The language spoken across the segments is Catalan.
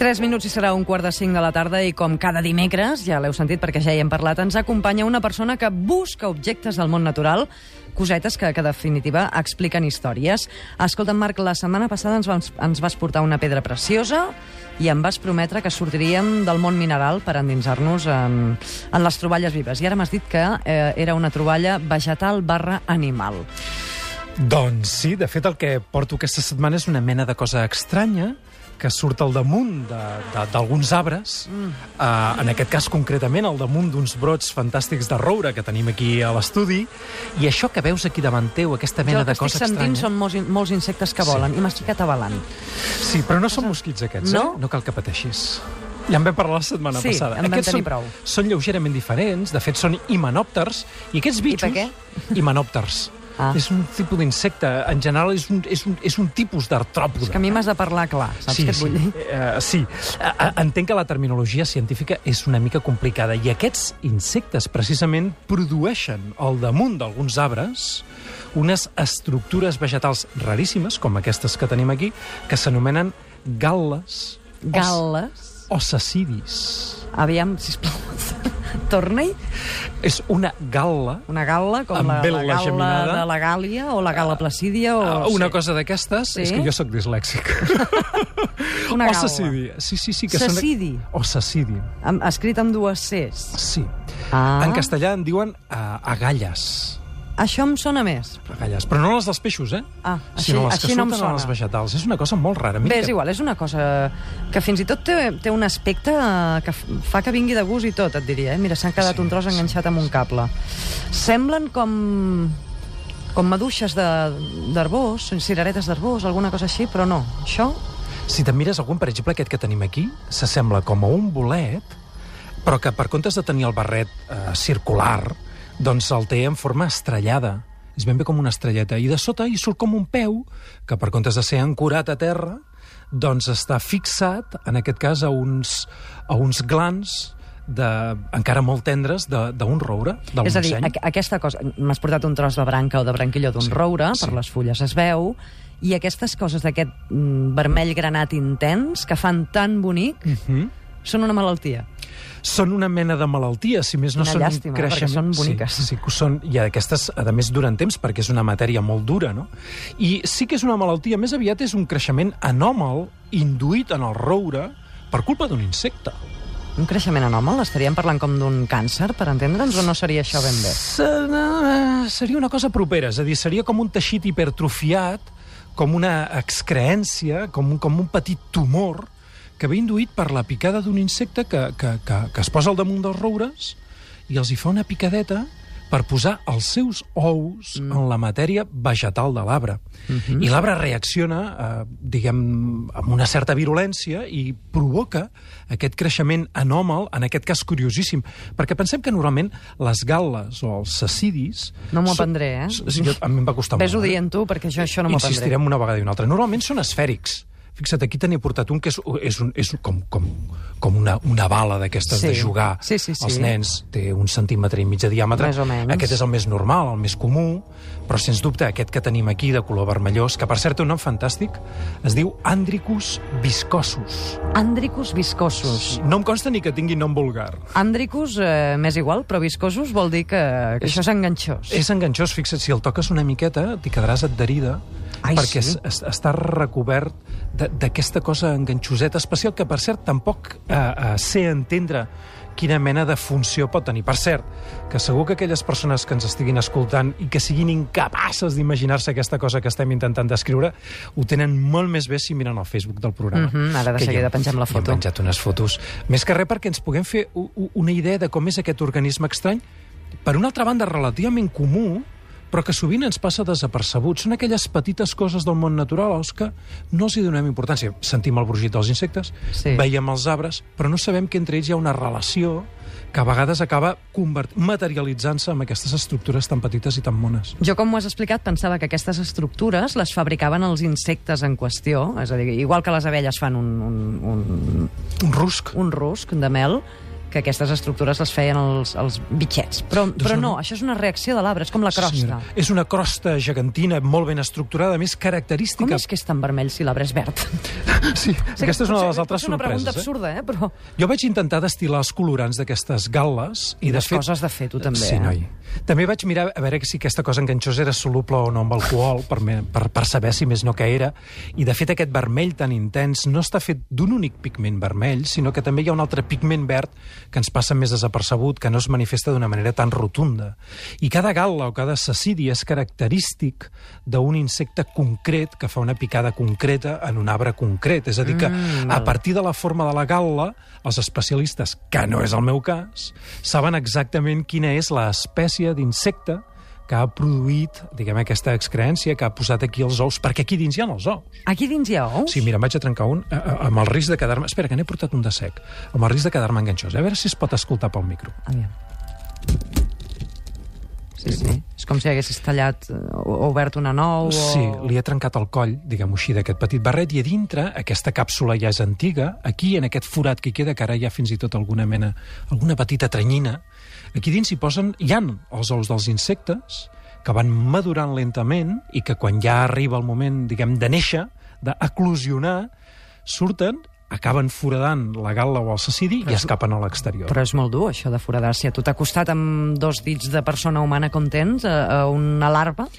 3 minuts i serà un quart de 5 de la tarda i com cada dimecres, ja l'heu sentit perquè ja hi hem parlat, ens acompanya una persona que busca objectes del món natural, cosetes que, que definitiva expliquen històries. Escolta, Marc, la setmana passada ens vas, ens vas portar una pedra preciosa i em vas prometre que sortiríem del món mineral per endinsar-nos en, en les troballes vives. I ara m'has dit que eh, era una troballa vegetal barra animal. Doncs sí, de fet el que porto aquesta setmana és una mena de cosa estranya que surt al damunt d'alguns arbres, mm. uh, en aquest cas concretament al damunt d'uns brots fantàstics de roure que tenim aquí a l'estudi, i això que veus aquí davant teu, aquesta mena de cosa estranya... Jo que són molts, molts insectes que volen, sí. i m'estic atabalant. Sí, però no són mosquits aquests, no? eh? No cal que pateixis. Ja en vam parlar la setmana sí, passada. Sí, Aquests són, prou. són lleugerament diferents, de fet són himenòpters, i aquests bitxos... I per què? Himenòpters. Ah. És un tipus d'insecte. En general és un, és un, és un tipus d'artròpode. És que a mi m'has de parlar clar, saps sí, què et sí. vull dir? Uh, sí. Uh, entenc que la terminologia científica és una mica complicada i aquests insectes precisament produeixen al damunt d'alguns arbres unes estructures vegetals raríssimes, com aquestes que tenim aquí, que s'anomenen gal·les Gal·les? o sacidis. Aviam, sisplau. Torna-hi. És una gal·la... Una gal·la, com la, la gal·la geminada. de la Gàlia o la gal·la placídia o... Uh, una sí. cosa d'aquestes, Sí? és que jo sóc dislèxic. Una o sacidi. Sí, sí, sí. Que Sacidi. Són... O sacidi. Amb, escrit amb dues Cs. Sí. Ah. En castellà en diuen uh, agalles. Això em sona més. Agalles. Però no les dels peixos, eh? Ah, així, sinó les així que no em surten a les sona. vegetals. És una cosa molt rara. Mira Bé, és que- igual, és una cosa que fins i tot té, té un aspecte eh, que fa que vingui de gust i tot, et diria. Eh? Mira, s'han quedat Sí, un tros sí. enganxat amb un cable. Semblen com com maduixes d'arbós, cireretes d'arbós, alguna cosa així, però no. Això, Si te'n mires algun, per exemple, aquest que tenim aquí, s'assembla com a un bolet, però que per comptes de tenir el barret eh, circular, doncs el té en forma estrellada. És ben bé com una estrelleta. I de sota hi surt com un peu, que per comptes de ser ancorat a terra, doncs està fixat, en aquest cas, a uns, a uns glans de, encara molt tendres de- d'un roure, del és a dir, aqu aquesta cosa... M'has portat un tros de branca o de branquilló d'un Sí, roure, sí. per les fulles es veu, i aquestes coses d'aquest mm, vermell granat intens, que fan tan bonic, Mhm. són una malaltia. Són una mena de malaltia, si més no Quina són llàstima, perquè són boniques. Sí, sí, que són, i aquestes, a més, duren temps, perquè és una matèria molt dura, no? I sí que és una malaltia, més aviat és un creixement anòmal, induït en el roure, per culpa d'un insecte. Un creixement anòmal? Estaríem parlant com d'un càncer, per entendre'ns, o no seria això ben bé? Se- Seria una cosa propera, és a dir, seria com un teixit hipertrofiat, com una excreència, com un, com un petit tumor, que ve induït per la picada d'un insecte que, que, que, que es posa al damunt dels roures i els hi fa una picadeta per posar els seus ous mm. en la matèria vegetal de l'arbre. Mm -hmm. I l'arbre reacciona, eh, diguem, amb una certa virulència i provoca aquest creixement anòmal, en aquest cas curiosíssim, perquè pensem que normalment les gal·les o els sacidis... No m'ho són- aprendré, eh? Sí, jo, a mi em va costar Ves-ho molt. eh? dient tu, perquè jo això no m'ho aprendré. Insistirem una vegada i una altra. Normalment són esfèrics. Fixa't, aquí te n'he portat un que és, és, un, és com, com, com una, una bala d'aquestes Sí. de jugar Sí, sí, sí. als nens. Té un centímetre i mig de diàmetre. Més o menys. Aquest és el més normal, el més comú, però sens dubte aquest que tenim aquí, de color vermellós, que per cert té un nom fantàstic, es diu Andricus viscosus. Àndricus viscosos. No em consta ni que tingui nom vulgar. Àndricus, eh, m'és igual, però viscosos vol dir que, que això és enganxós. És enganxós, fixa't, si el toques una miqueta, t'hi quedaràs adherida, Ai, perquè sí? es, es, està recobert d'aquesta cosa enganxoseta especial, que per cert tampoc eh, eh, sé entendre quina mena de funció pot tenir. Per cert, que segur que aquelles persones que ens estiguin escoltant i que siguin incapaces d'imaginar-se aquesta cosa que estem intentant descriure, ho tenen molt més bé si miren el Facebook del programa. Mhm, ara de Que seguida ha- pengem la hi hem foto. penjat unes fotos. Més que res perquè ens puguem fer una idea de com és aquest organisme estrany, per una altra banda relativament comú, però que sovint ens passa desapercebut. Són aquelles petites coses del món natural als que no els hi donem importància. Sentim el brugit dels insectes, Sí. veiem els arbres, però no sabem que entre ells hi ha una relació que a vegades acaba materialitzant-se amb aquestes estructures tan petites i tan mones. Jo, com ho has explicat, pensava que aquestes estructures les fabricaven els insectes en qüestió, és a dir, igual que les abelles fan un, un, un, Un rusc. un rusc de mel, que aquestes estructures les feien els, els bitxets. Però, Doncs però no, no, això és una reacció de l'arbre, és com la crosta. Senyora, és una crosta gegantina molt ben estructurada, més característica... Com és que és tan vermell si l'arbre és verd? Sí, aquesta és una de les altres potser una pregunta sorpreses. Eh? absurda, eh? Però Jo vaig intentar destil·lar els colorants d'aquestes gal·les i, I de les fet... coses de fer, tu també, Sí, eh? noi. També vaig mirar a veure si aquesta cosa enganxosa era soluble o no amb alcohol, per, me- per, per saber si més no que era. I, de fet, aquest vermell tan intens no està fet d'un únic pigment vermell, sinó que també hi ha un altre pigment verd que ens passa més desapercebut, que no es manifesta d'una manera tan rotunda. I cada gal·la o cada cecidi és característic d'un insecte concret que fa una picada concreta en un arbre concret. És a dir, que Mm, a partir de la forma de la gal·la, els especialistes, que no és el meu cas, saben exactament quina és l'espècie d'insecte que ha produït, diguem, aquesta excreència, que ha posat aquí els ous, perquè aquí dins hi ha els ous. aquí dins hi ha ous? Sí, mira, em vaig a trencar un, eh, eh, amb el risc de quedar-me... Espera, que n'he portat un de sec. Amb el risc de quedar-me enganxós. A veure si es pot escoltar pel micro. Aviam. Sí, sí. És com si haguessis tallat eh, o obert una nou o... Sí, li he trencat el coll, diguem-ho així, d'aquest petit barret, i a dintre, aquesta càpsula ja és antiga, aquí, en aquest forat que hi queda, que ara hi ha fins i tot alguna mena, alguna petita tranyina, aquí dins hi posen, hi han els ous dels insectes, que van madurant lentament i que quan ja arriba el moment, diguem, de néixer, d'eclosionar, surten, acaben foradant la gal·la o el cecidi i escapen a l'exterior. Però és molt dur, això de foradar. Si a tu t'ha costat amb dos dits de persona humana com tens, a, a una larva...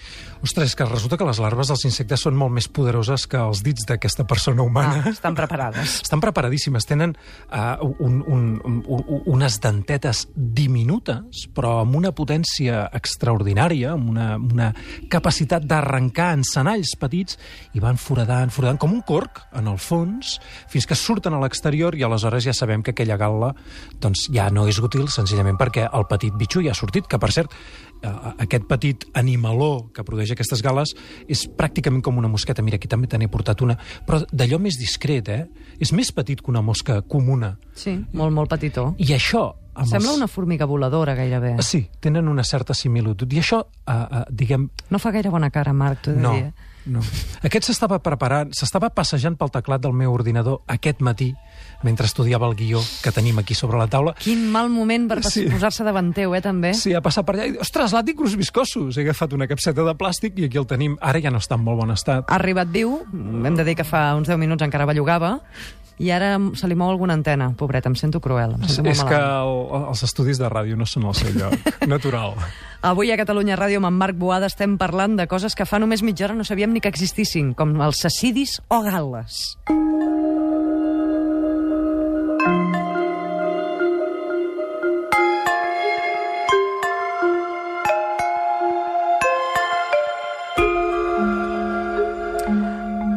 Ostres, que resulta que les larves dels insectes són molt més poderoses que els dits d'aquesta persona humana. Ah, estan preparades. Estan preparadíssimes, tenen uh, un, un, un, un, unes dentetes diminutes, però amb una potència extraordinària, amb una, una capacitat d'arrencar encenalls petits, i van foradant, foradant, com un corc, en el fons, fins que surten a l'exterior i aleshores ja sabem que aquella gal·la doncs, ja no és útil, senzillament perquè el petit bitxo ja ha sortit, que per cert, aquest petit animaló que produeix aquestes gales és pràcticament com una mosqueta. Mira, aquí també te n'he portat una, però d'allò més discret, eh? És més petit que una mosca comuna. Sí, molt, molt petitó. I això... Amb Sembla els... una formiga voladora, gairebé. Sí, tenen una certa similitud. I això, uh, uh, diguem... No fa gaire bona cara, Marc, t'ho No, dir. eh? no. Aquest s'estava preparant, s'estava passejant pel teclat del meu ordinador aquest matí, mentre estudiava el guió que tenim aquí sobre la taula, Quin mal moment per Sí. posar-se davant teu, eh, també? Sí, ha passat per allà i, ostres, làticos viscosos! He agafat una capseta de plàstic i aquí el tenim. Ara ja no està en molt bon estat. Ha arribat viu, hem de dir que fa uns 10 minuts encara bellugava, i ara se li mou alguna antena. Pobret, em sento cruel. Em És, sento molt és que el, els estudis de ràdio no són el seu lloc natural. Avui a Catalunya Ràdio amb en Marc Boada estem parlant de coses que fa només mitja hora no sabíem ni que existissin, com els cecidis o gal·les.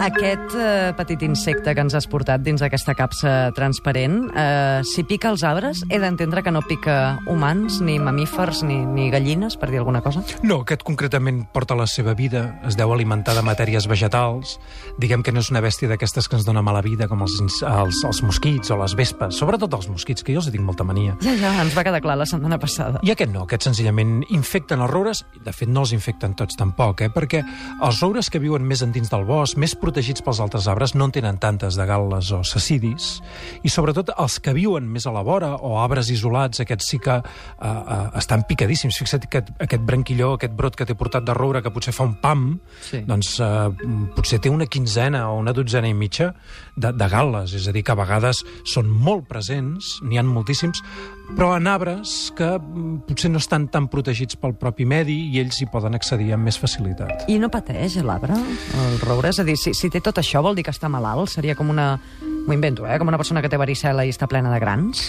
Aquest eh, petit insecte que ens has portat dins aquesta capsa transparent, eh, si pica els arbres, he d'entendre que no pica humans, ni mamífers, ni, ni gallines, per dir alguna cosa? No, aquest concretament porta la seva vida, es deu alimentar de matèries vegetals, diguem que no és una bèstia d'aquestes que ens dona mala vida, com els, els, els mosquits o les vespes, sobretot els mosquits, que jo els tinc molta mania. Ja, ja, ens va quedar clar la setmana passada. I aquest no, aquest senzillament infecten els roures, de fet no els infecten tots tampoc, eh? perquè els roures que viuen més endins del bosc, més protegits pels altres arbres, no en tenen tantes de gal·les o cecidis, i sobretot els que viuen més a la vora o arbres isolats, aquests sí que eh, eh, estan picadíssims. Fixa't que aquest, aquest branquilló, aquest brot que t'he portat de roure, que potser fa un pam, Sí. doncs eh, potser té una quinzena o una dotzena i mitja de, de gal·les, és a dir, que a vegades són molt presents, n'hi han moltíssims, però en arbres que mm, potser no estan tan protegits pel propi medi i ells hi poden accedir amb més facilitat. I no pateix l'arbre, el roure? És a dir, si, si té tot això vol dir que està malalt? Seria com una... M'ho invento, eh? Com una persona que té varicela i està plena de grans?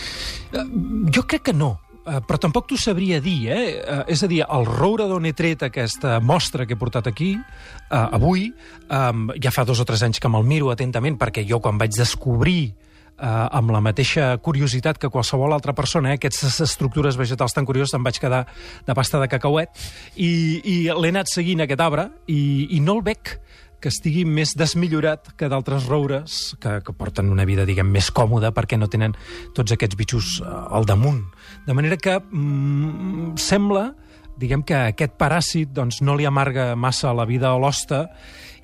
Eh, Jo crec que no, eh, però tampoc t'ho sabria dir, eh? Eh, És a dir, el roure d'on he tret aquesta mostra que he portat aquí, eh, avui, eh, ja fa dos o tres anys que me'l miro atentament, perquè jo quan vaig descobrir eh, amb la mateixa curiositat que qualsevol altra persona, eh, aquestes estructures vegetals tan curioses, em vaig quedar de pasta de cacauet i, i l'he anat seguint, aquest arbre, i, i no el veig que estigui més desmillorat que d'altres roures que, que porten una vida, diguem, més còmoda perquè no tenen tots aquests bitxos eh, al damunt. De manera que mm, sembla, diguem, que aquest paràsit doncs, no li amarga massa la vida a l'hoste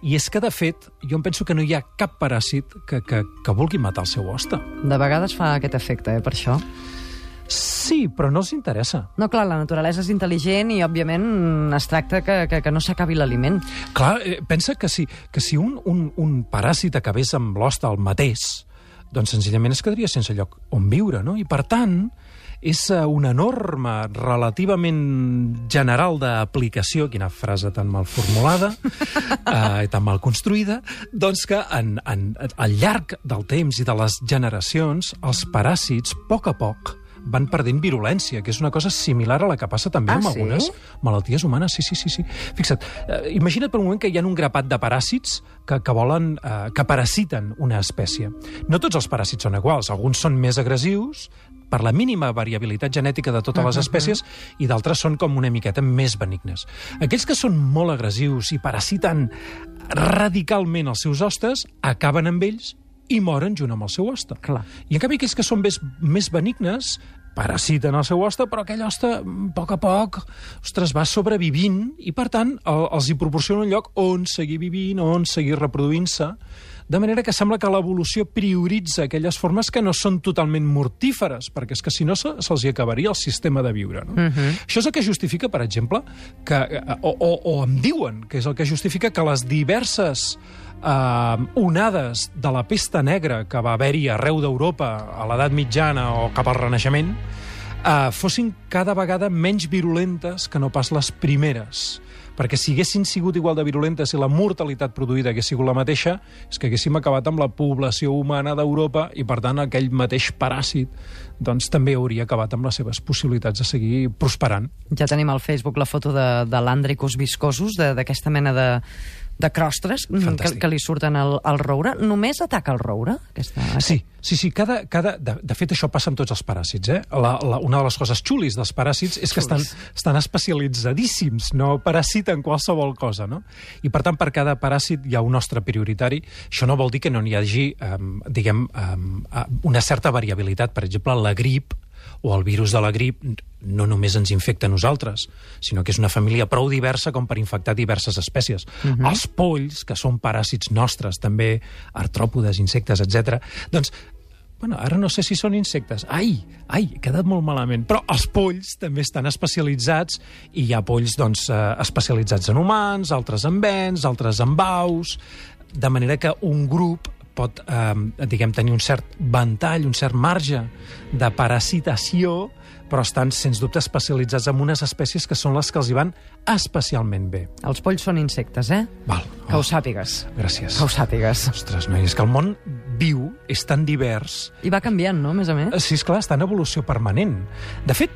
i és que, de fet, jo em penso que no hi ha cap paràsit que, que, que vulgui matar el seu hoste. De vegades fa aquest efecte, eh, per això. Sí, però no els interessa. No, clar, la naturalesa és intel·ligent i, òbviament, es tracta que, que, que no s'acabi l'aliment. Clar, eh, pensa que si, que si un, un, un paràsit acabés amb l'hoste el mateix, doncs senzillament es quedaria sense lloc on viure, no? I, per tant, és eh, una norma relativament general d'aplicació, quina frase tan mal formulada eh, i tan mal construïda, doncs que en, en, al llarg del temps i de les generacions, els paràsits, a poc a poc, van perdent virulència, que és una cosa similar a la que passa també Ah, amb sí? algunes malalties humanes. Sí, sí, sí. sí. Fixa't, eh, imagina't per un moment que hi ha un grapat de paràsits que, que volen, eh, que parasiten una espècie. No tots els paràsits són iguals. Alguns són més agressius per la mínima variabilitat genètica de totes les espècies i d'altres són com una miqueta més benignes. Aquells que són molt agressius i parasiten radicalment els seus hostes acaben amb ells i moren junt amb el seu hoste. Clar. I en canvi aquells que són més, més benignes parasiten el seu hoste, però aquell hoste, a poc a poc, ostres, va sobrevivint i, per tant, el, els hi proporciona un lloc on seguir vivint, on seguir reproduint-se, de manera que sembla que l'evolució prioritza aquelles formes que no són totalment mortíferes, perquè és que si no se- se'ls hi acabaria el sistema de viure. No? Això és el que justifica, per exemple, que, eh, o, o, o em diuen que és el que justifica que les diverses eh, onades de la pesta negra que va haver-hi arreu d'Europa a l'edat mitjana o cap al Renaixement eh, fossin cada vegada menys virulentes que no pas les primeres perquè si haguessin sigut igual de virulentes i la mortalitat produïda hagués sigut la mateixa, és que haguéssim acabat amb la població humana d'Europa i, per tant, aquell mateix paràsit doncs, també hauria acabat amb les seves possibilitats de seguir prosperant. Ja tenim al Facebook la foto de, de l'àndricus viscosus, de- d'aquesta mena de, de crostres mm, que, que li surten al, al roure. Només ataca el roure? Aquesta, Sí, sí, sí. Cada, cada, de, de fet, això passa amb tots els paràsits. Eh? La, la, una de les coses xulis dels paràsits és que estan, estan especialitzadíssims, no parasiten qualsevol cosa. No? I, per tant, per cada paràsit hi ha un nostre prioritari. Això no vol dir que no n'hi hagi, um, diguem, um, una certa variabilitat. Per exemple, la grip o el virus de la grip no només ens infecta a nosaltres, sinó que és una família prou diversa com per infectar diverses espècies. Uh -huh. Els polls, que són paràsits nostres, també artròpodes, insectes, etc. Doncs Bueno, ara no sé si són insectes. Ai, ai, he quedat molt malament. Però els polls també estan especialitzats i hi ha polls doncs, eh, especialitzats en humans, altres en vents, altres en baus, de manera que un grup pot, eh, diguem, tenir un cert ventall, un cert marge de parasitació, però estan, sens dubte, especialitzats en unes espècies que són les que els hi van especialment bé. Els polls són insectes, eh? Val. Que ho sàpigues. gràcies. Que ho sàpigues. Ostres, noi, és que el món viu, és tan divers, I va canviant, no, a més a més? Sí, és clar, està en evolució permanent. De fet,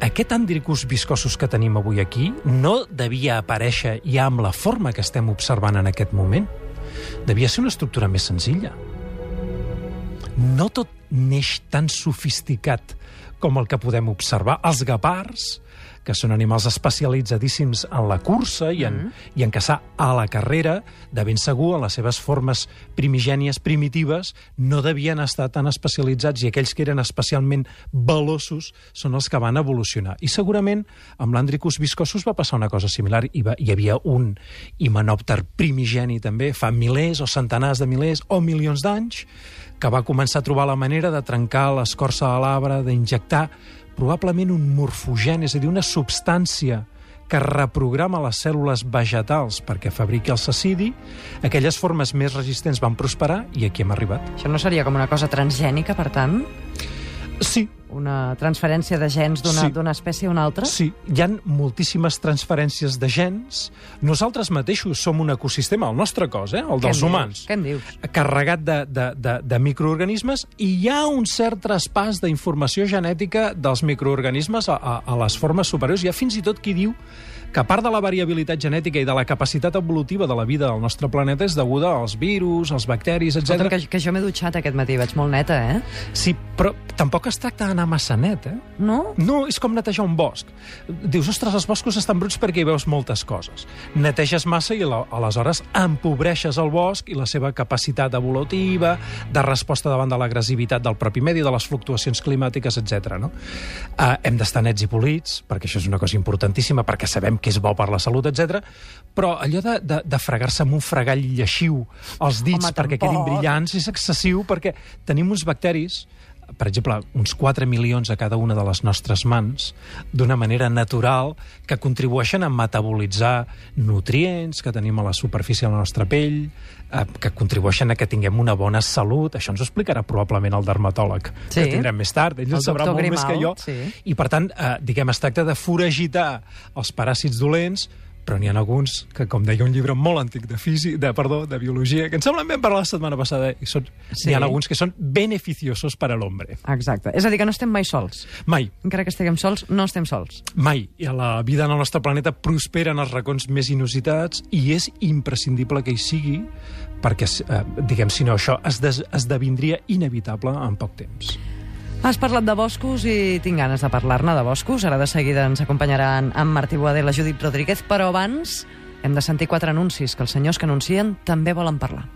aquest àndricus viscosus que tenim avui aquí no devia aparèixer ja amb la forma que estem observant en aquest moment. Devia ser una estructura més senzilla. No tot neix tan sofisticat com el que podem observar. Els guepards, que són animals especialitzadíssims en la cursa i en, i en caçar a la carrera, de ben segur, en les seves formes primigènies primitives, no devien estar tan especialitzats i aquells que eren especialment veloços són els que van evolucionar. I segurament amb l'Andricus viscosus va passar una cosa similar. Hi, va, hi havia un himenòpter primigeni també, fa milers o centenars de milers o milions d'anys, que va començar a trobar la manera de trencar l'escorça de l'arbre, d'injectar probablement un morfogen, és a dir, una substància que reprograma les cèl·lules vegetals perquè fabriqui el sacidi, aquelles formes més resistents van prosperar i aquí hem arribat. Això no seria com una cosa transgènica, per tant? Sí, Una transferència de gens d'una Sí. espècie a una altra? Sí, hi han moltíssimes transferències de gens. Nosaltres mateixos som un ecosistema, el nostre cos, eh? el Què dels humans. Què en dius? carregat de, de, de, de microorganismes i hi ha un cert traspàs d'informació genètica dels microorganismes a, a, a les formes superiors. Hi ha fins i tot qui diu que part de la variabilitat genètica i de la capacitat evolutiva de la vida al nostre planeta és deguda als virus, als bacteris, etc. que, que jo m'he dutxat aquest matí, vaig molt neta, eh? Sí, però tampoc es tracta d'anar massa net, eh? No? No, és com netejar un bosc. Dius, ostres, els boscos estan bruts perquè hi veus moltes coses. Neteges massa i aleshores empobreixes el bosc i la seva capacitat evolutiva, de resposta davant de l'agressivitat del propi medi, de les fluctuacions climàtiques, etc. No? Uh, hem d'estar nets i polits, perquè això és una cosa importantíssima, perquè sabem que és bo per la salut, etc. Però allò de, de, de fregar-se amb un fregall lleixiu els dits Home, perquè tampoc. quedin brillants és excessiu, perquè tenim uns bacteris per exemple, uns 4 milions a cada una de les nostres mans d'una manera natural que contribueixen a metabolitzar nutrients que tenim a la superfície de la nostra pell, eh, que contribueixen a que tinguem una bona salut. Això ens ho explicarà probablement el dermatòleg, Sí. que tindrem més tard. Ell El sabrà molt més que jo. Sí. I, per tant, eh, diguem, es tracta de foragitar els paràsits dolents però n'hi ha alguns que, com deia un llibre molt antic de físic, de, perdó, de biologia, que ens semblen ben parlar la setmana passada, i són, Sí. n'hi ha alguns que són beneficiosos per a l'hombre. Exacte. És a dir, que no estem mai sols. Mai, Encara que estiguem sols, no estem sols. mai. I a la vida en el nostre planeta prosperen els racons més inusitats i és imprescindible que hi sigui perquè, eh, diguem, si no, això es esdevindria inevitable en poc temps. Has parlat de boscos i tinc ganes de parlar-ne de boscos. Ara de seguida ens acompanyaran en Martí Boadé i la Judit Rodríguez, però abans hem de sentir quatre anuncis que els senyors que anuncien també volen parlar.